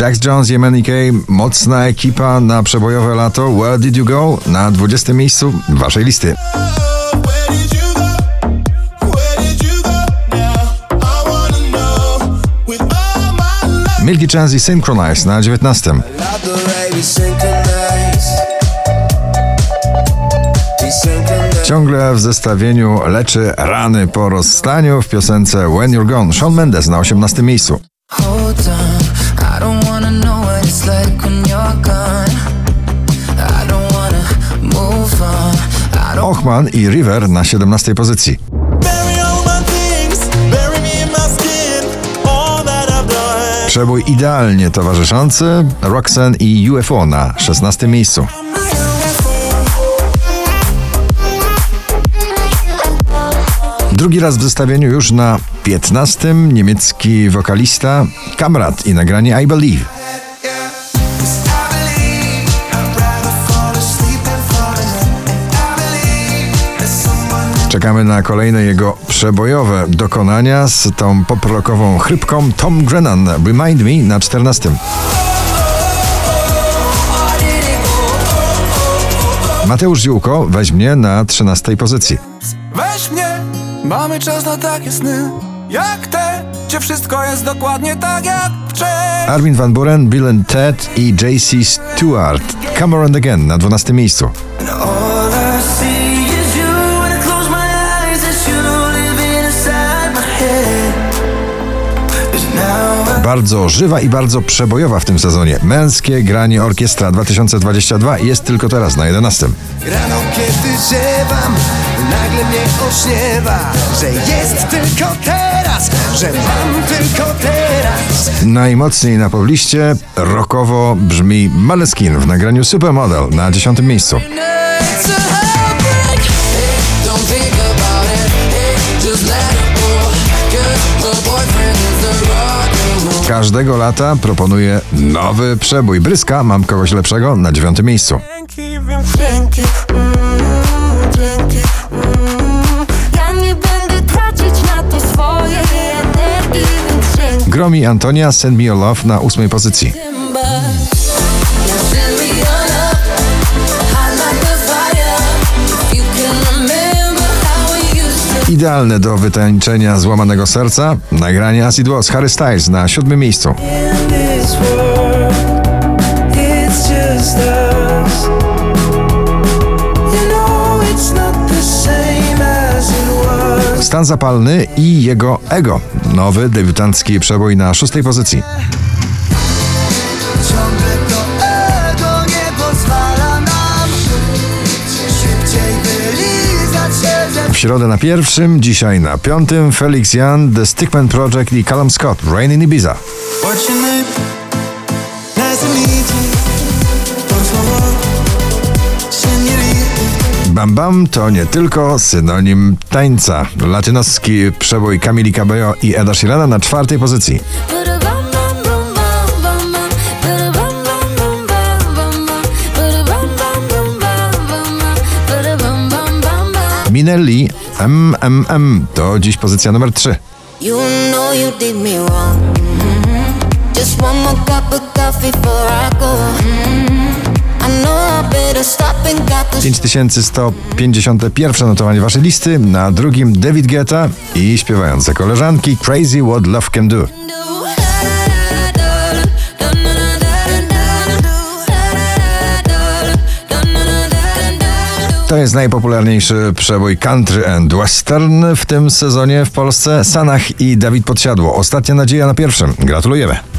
Jax Jones i MNK, mocna ekipa na przebojowe lato. Where Did You Go? Na 20 miejscu waszej listy. Milky Chance i Synchronize na 19. Love the way we synchronize. We synchronize. Ciągle w zestawieniu leczy rany po rozstaniu w piosence When You're Gone. Shawn Mendes na 18 miejscu. I don't wanna know what it's like when you're gone. I don't wanna move on. I don't Ochman i River na 17 pozycji. Przebój idealnie towarzyszący Roxanne i UFO na 16 miejscu. Drugi raz w zestawieniu już na 15 niemiecki wokalista Kamrat i nagranie I Believe. Czekamy na kolejne jego przebojowe dokonania z tą poprokową chrypką Tom Grennan Remind Me na 14. Mateusz Ziółko weźmie na 13 pozycji. Weź mnie, mamy czas na takie sny Jak te, gdzie wszystko jest dokładnie tak jak wcześniej Armin van Buren, Bill and Ted i JC Stewart. Come Around Again na 12 miejscu. All Bardzo żywa i bardzo przebojowa w tym sezonie. Męskie granie orkiestra 2022 jest tylko teraz na 11. Rano kiedy ziewam, nagle mnie ośniewa Że jest tylko teraz, że mam tylko teraz Najmocniej na pobliście rockowo brzmi Maleskin w nagraniu Supermodel na 10 miejscu. Każdego lata proponuję nowy przebój. Bryska, mam kogoś lepszego na 9 miejscu. Dzięki, wiem, dzięki. Mm, dzięki. Mm. Ja nie będę tracić na to swojej energii, więc dzięki. Gromi Antonia Send Me Your Love na 8 pozycji. Idealne do wytańczenia złamanego serca nagranie Acid Was Harry Styles na 7 miejscu. Stan zapalny i jego ego. Nowy debiutancki przebój na 6 pozycji. Środę na pierwszym, dzisiaj na piątym Felix Jan, The Stickman Project i Callum Scott, Rain in Ibiza. Bam Bam to nie tylko synonim tańca. Latynoski przebój Camili Cabello i Eda Sheerana na czwartej pozycji. Minelli MMM to dziś pozycja numer 3. You know you did me wrong. Mhm. Just one more cup of coffee before I go. Mhm. I know I better stop and got the 5151 notowanie waszej listy, na drugim David Guetta i śpiewające koleżanki Crazy What Love Can Do. To jest najpopularniejszy przebój country and western w tym sezonie w Polsce. Sanach i Dawid Podsiadło. Ostatnia nadzieja na pierwszym. Gratulujemy.